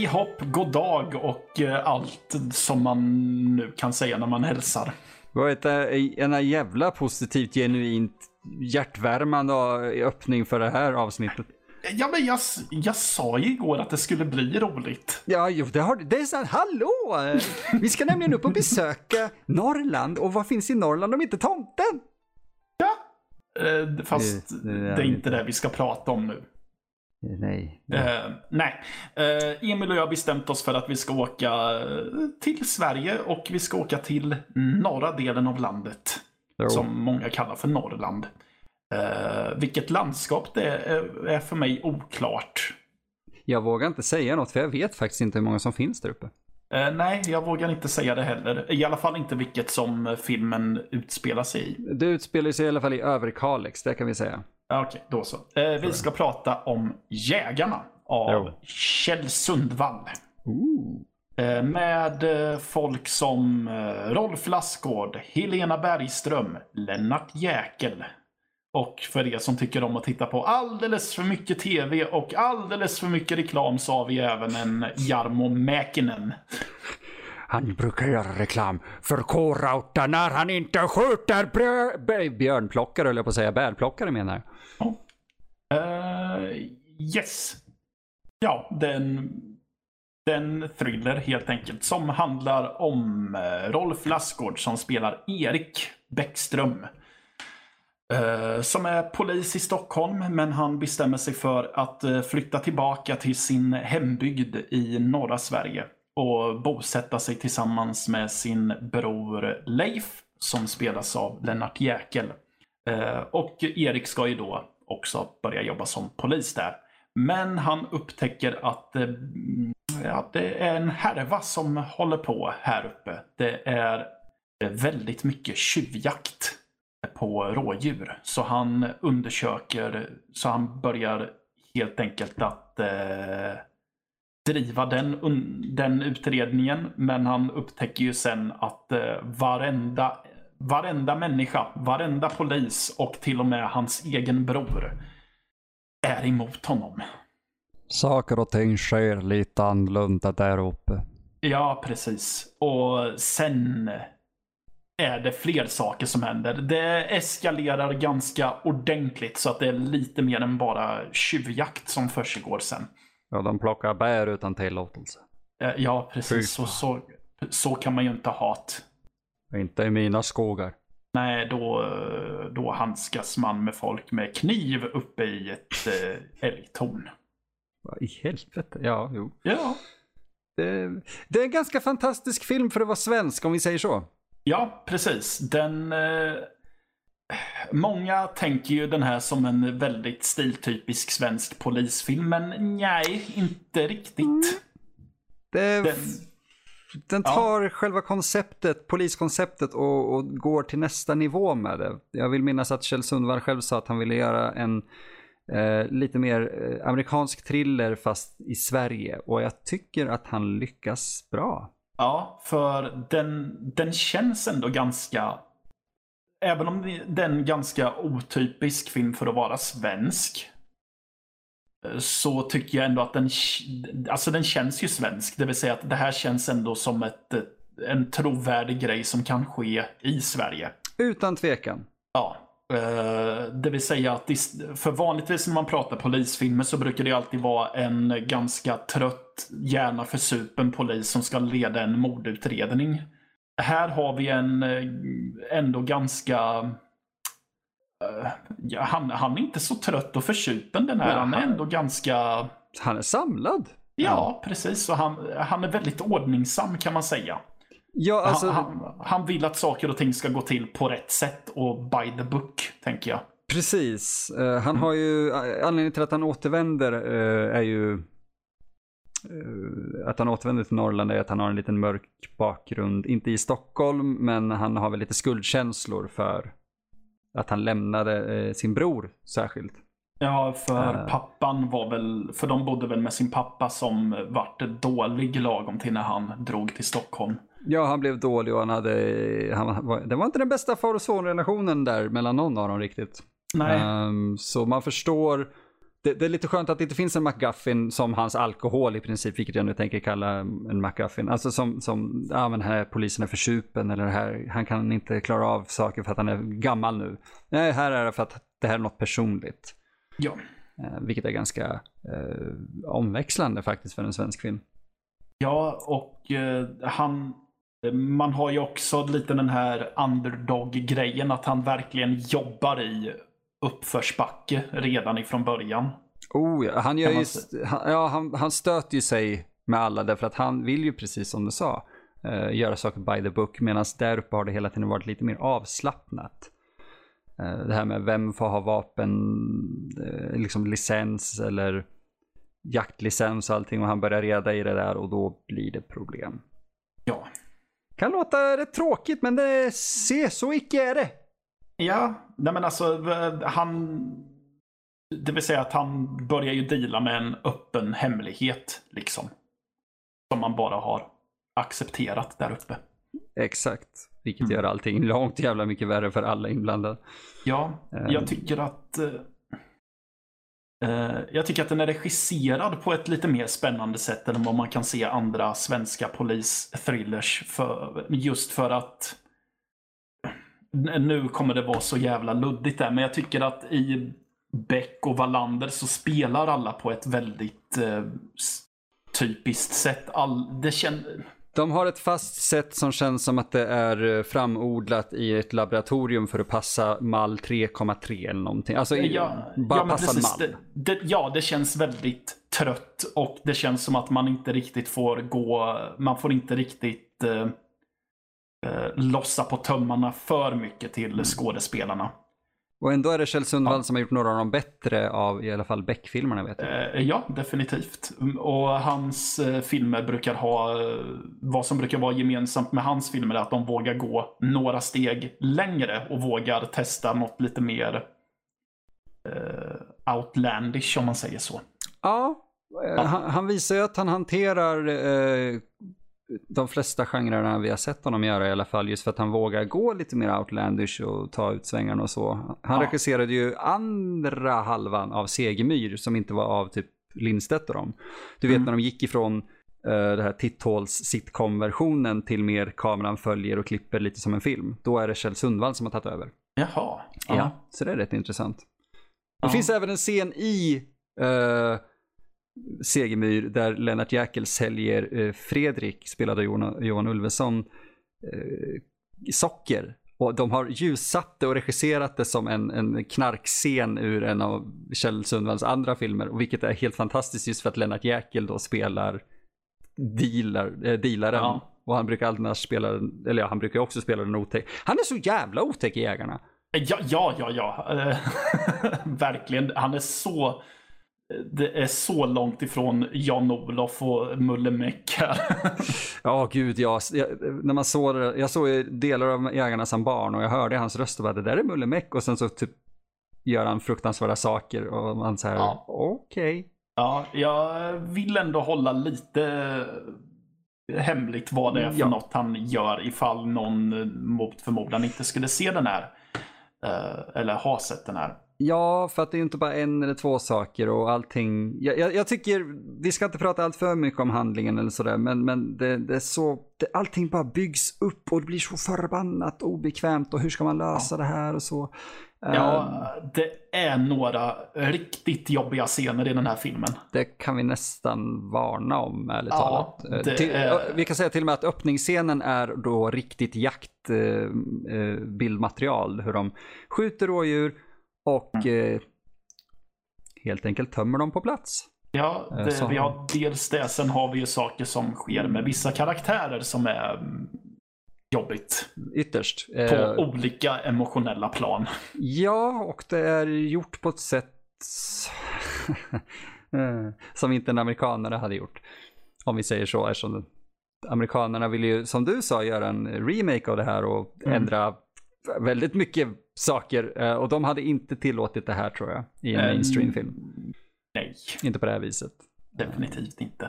Hej hopp, god dag och eh, allt som man nu kan säga när man hälsar. Det var en jävla positivt, genuint, hjärtvärmande öppning för det här avsnittet. Ja, men jag, jag sa ju igår att det skulle bli roligt. Ja, jo, det, har, det är sant. Hallå! Vi ska nämligen upp och besöka Norrland. Och vad finns i Norrland om inte tomten? Ja, eh, fast det, det, det är inte det vi ska prata om nu. Nej. Uh, nej. Uh, Emil och jag har bestämt oss för att vi ska åka till Sverige och vi ska åka till norra delen av landet. Jo. Som många kallar för Norrland. Uh, vilket landskap det är, är för mig oklart. Jag vågar inte säga något för jag vet faktiskt inte hur många som finns där uppe. Uh, nej, jag vågar inte säga det heller. I alla fall inte vilket som filmen utspelar sig i. Det utspelar sig i alla fall i Överkalix, det kan vi säga. Okej, okay, då så. Uh, vi ska prata om Jägarna av jo. Kjell Sundvall. Ooh. Med folk som Rolf Lassgård, Helena Bergström, Lennart Jäkel, och för er som tycker om att titta på alldeles för mycket tv och alldeles för mycket reklam så har vi även en Jarmo Mäkinen. Han brukar göra reklam för k när han inte skjuter björnplockare, höll jag på att säga. Bärplockare menar jag. Oh. Uh, yes. Ja, den, den thriller helt enkelt som handlar om eh, Rolf Lassgård som spelar Erik Bäckström. Eh, som är polis i Stockholm, men han bestämmer sig för att flytta tillbaka till sin hembygd i norra Sverige och bosätta sig tillsammans med sin bror Leif, som spelas av Lennart Jäkel. Eh, och Erik ska ju då också börja jobba som polis där. Men han upptäcker att eh, ja, det är en härva som håller på här uppe. Det är väldigt mycket tjuvjakt på rådjur. Så han undersöker, så han börjar helt enkelt att eh, driva den, den utredningen. Men han upptäcker ju sen att eh, varenda, varenda människa, varenda polis och till och med hans egen bror är emot honom. Saker och ting sker lite annorlunda där uppe. Ja, precis. Och sen är det fler saker som händer. Det eskalerar ganska ordentligt så att det är lite mer än bara tjuvjakt som försiggår sen. Ja, de plockar bär utan tillåtelse. Eh, ja, precis. Så, så, så kan man ju inte ha det. Inte i mina skogar. Nej, då, då handskas man med folk med kniv uppe i ett äh, älgtorn. Vad i helvete? Ja, jo. Ja. Det, det är en ganska fantastisk film för att vara svensk om vi säger så. Ja, precis. Den... Många tänker ju den här som en väldigt stiltypisk svensk polisfilm, men nej, inte riktigt. Mm. Det, den, den, tar ja. själva konceptet, poliskonceptet och, och, går till nästa nivå med det. Jag vill minnas att Kjell Sundvall själv sa att han ville göra en eh, lite mer eh, amerikansk thriller fast i Sverige och jag tycker att han lyckas bra. Ja, för den, den känns ändå ganska... Även om det är en ganska otypisk film för att vara svensk. Så tycker jag ändå att den, alltså den känns ju svensk. Det vill säga att det här känns ändå som ett, en trovärdig grej som kan ske i Sverige. Utan tvekan. Ja. Eh, det vill säga att för vanligtvis när man pratar polisfilmer så brukar det alltid vara en ganska trött, gärna försupen polis som ska leda en mordutredning. Här har vi en eh, ändå ganska eh, Ja, han, han, är inte så trött och försupen den här. Ja, han är ändå ganska... Han är samlad. Ja, precis. Och han, han är väldigt ordningsam kan man säga. Ja, alltså... han, han, vill att saker och ting ska gå till på rätt sätt och by the book, tänker jag. Precis. Uh, han har ju, anledningen till att han återvänder är ju att han återvänder till Norrland är att han har en liten mörk bakgrund. Inte i Stockholm, men han har väl lite skuldkänslor för att han lämnade sin bror särskilt. Ja, för pappan var väl, för de bodde väl med sin pappa som vart dålig lagom till när han drog till Stockholm. Ja, han blev dålig och han hade, han var, det var inte den bästa far och son-relationen där mellan någon av dem riktigt. Nej. Um, så man förstår det, det, är lite skönt att det inte finns en McGuffin som hans alkohol i princip, vilket jag nu tänker kalla en McGuffin. Alltså som, som ja men här polisen är försupen eller här, han kan inte klara av saker för att han är gammal nu. Nej, här är det för att det här är något personligt. Ja. Eh, vilket är ganska eh, omväxlande faktiskt för en svensk film. Ja, och eh, han, man har ju också lite den här underdog-grejen att han verkligen jobbar i uppförsbacke redan ifrån början. Oh ja, han, gör ju, han, ja, han, han stöter ju sig med alla därför att han vill ju precis som du sa uh, göra saker by the book medan där uppe har det hela tiden varit lite mer avslappnat. Uh, det här med vem får ha vapen, uh, liksom licens eller jaktlicens och allting och han börjar reda i det där och då blir det problem. Ja. Kan låta rätt tråkigt men det, se så icke är det. Ja, nej men alltså han... Det vill säga att han börjar ju dela med en öppen hemlighet liksom. Som man bara har accepterat där uppe. Exakt. Vilket mm. gör allting långt jävla mycket värre för alla inblandade. Ja, jag ehm. tycker att... Uh, jag tycker att den är regisserad på ett lite mer spännande sätt än vad man kan se andra svenska polisthrillers. För, just för att nu kommer det vara så jävla luddigt där, men jag tycker att i Beck och Wallander så spelar alla på ett väldigt eh, typiskt sätt. All, det. De har ett fast sätt som känns som att det är eh, framodlat i ett laboratorium för att passa mall 3,3 eller någonting. Alltså ja, bara ja, passa precis, mall. Det, det, ja, det känns väldigt trött och det känns som att man inte riktigt får gå, man får inte riktigt eh, eh, lossa på tömmarna för mycket till mm. skådespelarna. Och ändå är det Kjell Sundvall ja. som har gjort några av de bättre av i alla fall Beck-filmerna vet jag. Eh, ja, definitivt. Och hans eh, filmer brukar ha, vad som brukar vara gemensamt med hans filmer är att de vågar gå några steg längre och vågar testa något lite mer eh, outlandish om man säger så. Ja, ja. Han, han, visar ju att han hanterar eh, de flesta genrerna vi har sett honom göra i alla fall. Just för att han vågar gå lite mer outlandish och ta ut svängarna och så. Han ja. regisserade ju andra halvan av Segemyr som inte var av typ Lindstedt och dem. Du vet mm. när de gick ifrån uh, det här titthåls sitcom-versionen till mer kameran följer och klipper lite som en film. Då är det Kjell Sundvall som har tagit över. Jaha. Ja, ja så det är rätt intressant. Det ja. finns även en scen i uh, Segemyr där Lennart Jäkel säljer eh, Fredrik, spelad av Johan, Ulveson, eh, socker. Och de har ljussatt det och regisserat det som en, en knarkscen ur en av Kjell Sundvalls andra filmer. Vilket är helt fantastiskt just för att Lennart Jäkel då spelar dealar, äh, dealaren. Ja. Och han brukar alltid spela, eller ja, han brukar också spela den otäck. Han är så jävla otäck i Jägarna. Ja, ja, ja, ja. Verkligen. Han är så det är så långt ifrån Jan-Olof och Mulle Meck här. ja, gud ja. Jag, när man såg jag såg delar av Jägarna som barn och jag hörde hans röst och bara det där är Mulle Meck och sen så typ gör han fruktansvärda saker och man säger ja. okej. Okay. Ja, jag vill ändå hålla lite hemligt vad det är för ja. något han gör ifall någon mot förmodan inte skulle se den här. Eh, eller ha sett den här. Ja, för att det är inte bara en eller två saker och allting. Jag, jag, jag tycker, vi ska inte prata allt för mycket om handlingen eller sådär, men, men det, det, är så, det, allting bara byggs upp och det blir så förbannat obekvämt och hur ska man lösa det här och så. Ja, um, det är några riktigt jobbiga scener i den här filmen. Det kan vi nästan varna om, ärligt ja, talat. Eh, till, är... Vi kan säga till och med att öppningsscenen är då riktigt jaktbildmaterial. Eh, hur de skjuter rådjur, och mm. eh, helt enkelt tömmer dem på plats. Ja, eh, det, vi har dels det. Sen har vi ju saker som sker med vissa karaktärer som är mm, jobbigt. Ytterst. På eh, olika emotionella plan. Ja, och det är gjort på ett sätt som inte en amerikanare hade gjort. Om vi säger så, eftersom amerikanerna vill ju, som du sa, göra en remake av det här och mm. ändra väldigt mycket saker. Eh, och de hade inte tillåtit det här tror jag i en um, mainstream-film. Nej. Inte på det här viset. Definitivt inte.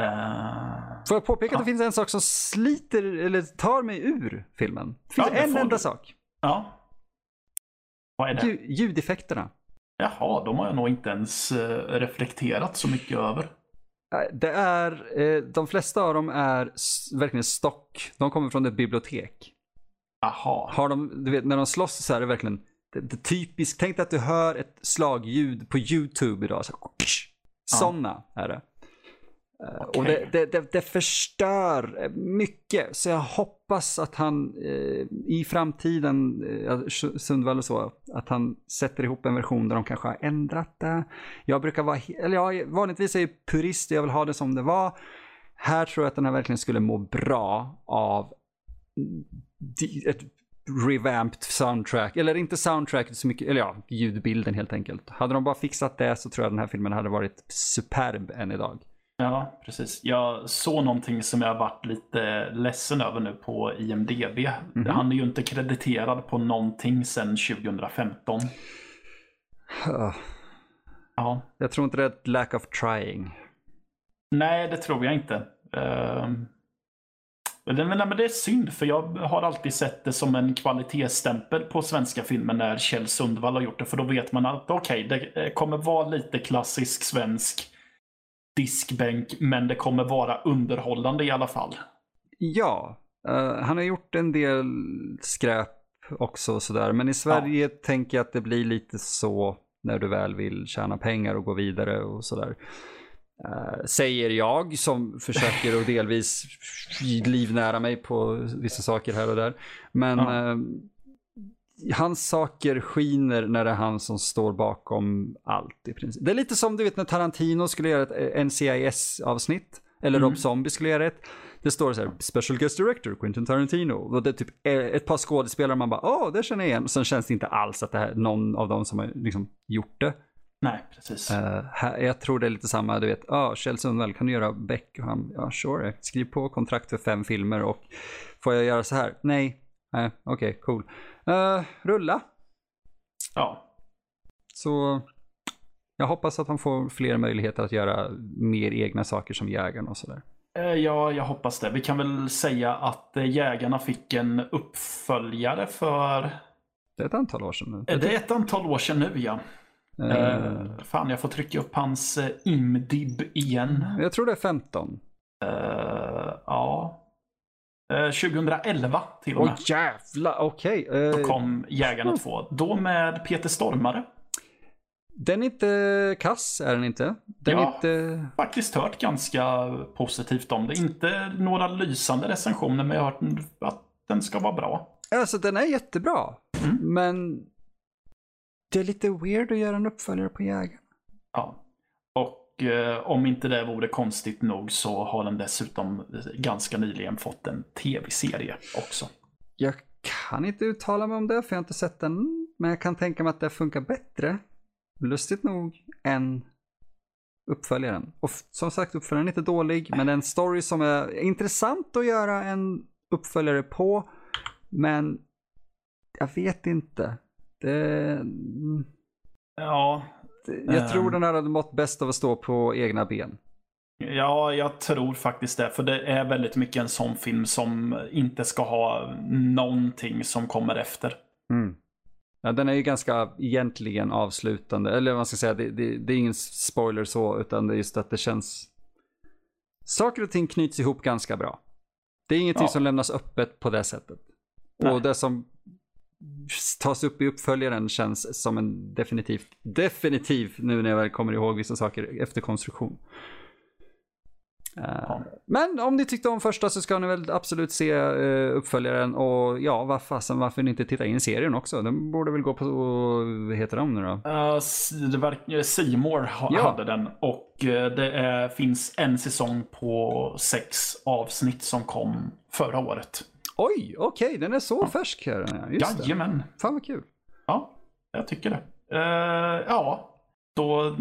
Uh, Får jag påpeka ja. att det finns en sak som sliter, eller tar mig ur filmen? Det finns ja, en enda du. sak. Ja. Vad är det? ljudeffekterna. Jaha, de har jag nog inte ens reflekterat så mycket över. Det är, eh, de flesta av dem är verkligen stock. De kommer från ett bibliotek. Jaha. Har de, du vet, när de slåss så är det verkligen det, det typiskt. Tänk dig att du hör ett slagljud på YouTube idag. Så, Sådana är det. Okay. Och det, det, det, det, förstör mycket. Så jag hoppas att han eh, i framtiden, eh, Sundvall och så, att han sätter ihop en version där de kanske har ändrat det. Jag brukar vara, eller jag vanligtvis är jag purist, jag vill ha det som det var. Här tror jag att den här verkligen skulle må bra av ett revamped soundtrack, eller inte soundtrack så mycket, eller ja, ljudbilden helt enkelt. Hade de bara fixat det så tror jag den här filmen hade varit superb än idag. Ja, precis. Jag såg någonting som jag varit lite ledsen över nu på IMDB. Mm -hmm. Han är ju inte krediterad på någonting sedan 2015. Uh. Ja. Jag tror inte det är ett lack of trying. Nej, det tror jag inte. Uh... Men, men det är synd, för jag har alltid sett det som en kvalitetsstämpel på svenska filmer när Kjell Sundvall har gjort det. För då vet man att okej, okay, det kommer vara lite klassisk svensk diskbänk, men det kommer vara underhållande i alla fall. Ja, uh, han har gjort en del skräp också och sådär. Men i Sverige ja. tänker jag att det blir lite så när du väl vill tjäna pengar och gå vidare och sådär. Uh, säger jag som försöker att delvis livnära mig på vissa saker här och där. Men ja. uh, hans saker skiner när det är han som står bakom allt i princip. Det är lite som du vet när Tarantino skulle göra ett eh, NCIS-avsnitt. Eller mm. Rob Zombie skulle göra ett. Det står så här, special guest director, Quentin Tarantino. Och det är typ ett par skådespelare man bara, åh, oh, det känner jag igen. Och sen känns det inte alls att det är någon av dem som har liksom gjort det. Nej, precis. Uh, här, jag tror det är lite samma, du vet, ja, oh, Kjell Sundvall, kan du göra Beck? Och han, ja, sure, skriv på kontrakt för fem filmer och får jag göra så här? Nej, nej, okej, okay, cool. Uh, rulla. Ja. Så jag hoppas att han får fler möjligheter att göra mer egna saker som jägaren och sådär. Eh, ja, jag hoppas det. Vi kan väl säga att Jägarna fick en uppföljare för... Det är ett antal år sedan nu. Det är ett antal år sedan nu, ja. Uh... fan, jag får trycka upp hans IMDIB igen. Jag tror det är 15. Uh, ja. 2011 eh, till och med. Åh oh, jävlar, okej. Okay. Uh, Då kom Jägarna 2. Då med Peter Stormare. Den är inte kass, är den inte? Den har inte... faktiskt hört ganska positivt om det. Inte några lysande recensioner, men jag har hört att den ska vara bra. Alltså den är jättebra. Mm. Men det är lite weird att göra en uppföljare på Jägarna. Ja. Och eh, om inte det vore konstigt nog så har den dessutom ganska nyligen fått en tv-serie också. Jag kan inte uttala mig om det för jag har inte sett den. Men jag kan tänka mig att det funkar bättre, lustigt nog, än uppföljaren. Och som sagt, uppföljaren är inte dålig, men en story som är intressant att göra en uppföljare på. Men jag vet inte. Det... Ja, jag tror ehm. den här hade mått bäst av att stå på egna ben. Ja, jag tror faktiskt det. För det är väldigt mycket en sån film som inte ska ha någonting som kommer efter. Mm. Ja, den är ju ganska egentligen avslutande. Eller man ska säga, det, det, det, är ingen spoiler så, utan det är just att det känns... Saker och ting knyts ihop ganska bra. Det är ingenting ja. som lämnas öppet på det sättet. Nej. Och det som tas upp i uppföljaren känns som en definitiv, definitiv nu när jag väl kommer ihåg vissa saker efter konstruktion. Uh, ja. Men om ni tyckte om första så ska ni väl absolut se uh, uppföljaren och ja, vad fasen, varför inte titta in serien också? Den borde väl gå på, vad heter de nu då? Uh, Seymour ja. hade den och det är, finns en säsong på sex avsnitt som kom förra året. Oj, okej, okay, den är så ja. färsk här. Just Jajamän. Det. Fan vad kul. Ja, jag tycker det. Uh, ja, då...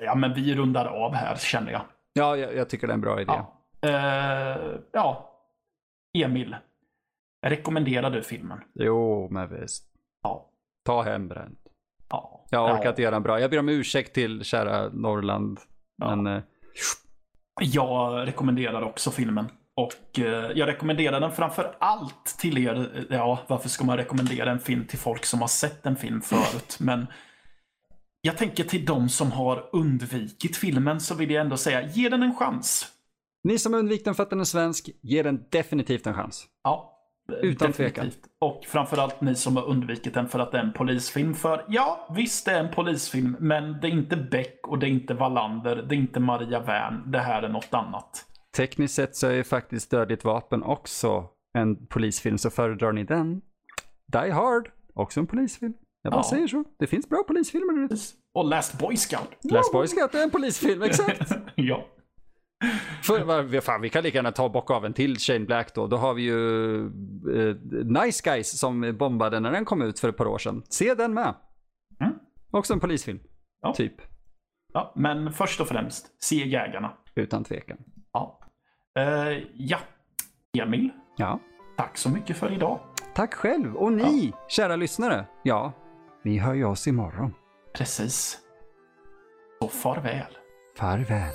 Ja, men vi rundar av här känner jag. Ja, jag, jag tycker det är en bra idé. Ja. Uh, ja. Emil. Rekommenderar du filmen? Jo, men visst. Ja. Ta hembränt. Ja. Jag orkar ja. inte göra en bra. Jag ber om ursäkt till kära Norrland. Ja. Men... Uh... Jag rekommenderar också filmen. Och eh, jag rekommenderar den framför allt till er. Ja, varför ska man rekommendera en film till folk som har sett en film förut? Men jag tänker till de som har undvikit filmen så vill jag ändå säga, ge den en chans. Ni som undvikit den för att den är svensk, ge den definitivt en chans. Ja, Utan definitivt. tvekan. Och framförallt ni som har undvikit den för att det är en polisfilm. För ja, visst det är en polisfilm, men det är inte Beck och det är inte Wallander, det är inte Maria Wern. Det här är något annat. Tekniskt sett så är ju faktiskt Dödligt vapen också en polisfilm, så föredrar ni den. Die Hard, också en polisfilm. Jag bara Ja. säger så. Det finns bra polisfilmer. Och Last Boy Scout. Last Boy Scout är en polisfilm, exakt. ja. För, fan, vi kan lika gärna ta och bocka av en till Shane Black då. Då har vi ju eh, Nice Guys som bombade när den kom ut för ett par år sedan. Se den med. Mm. Också en polisfilm. Ja. Typ. ja. Men först och främst, se Jägarna. Utan tvekan. Ja. Eh, ja. Emil, Ja. tack så mycket för idag. Tack själv. Och ni, kära lyssnare. Ja, ni hör ju oss imorgon. Precis. Så farväl. Farväl.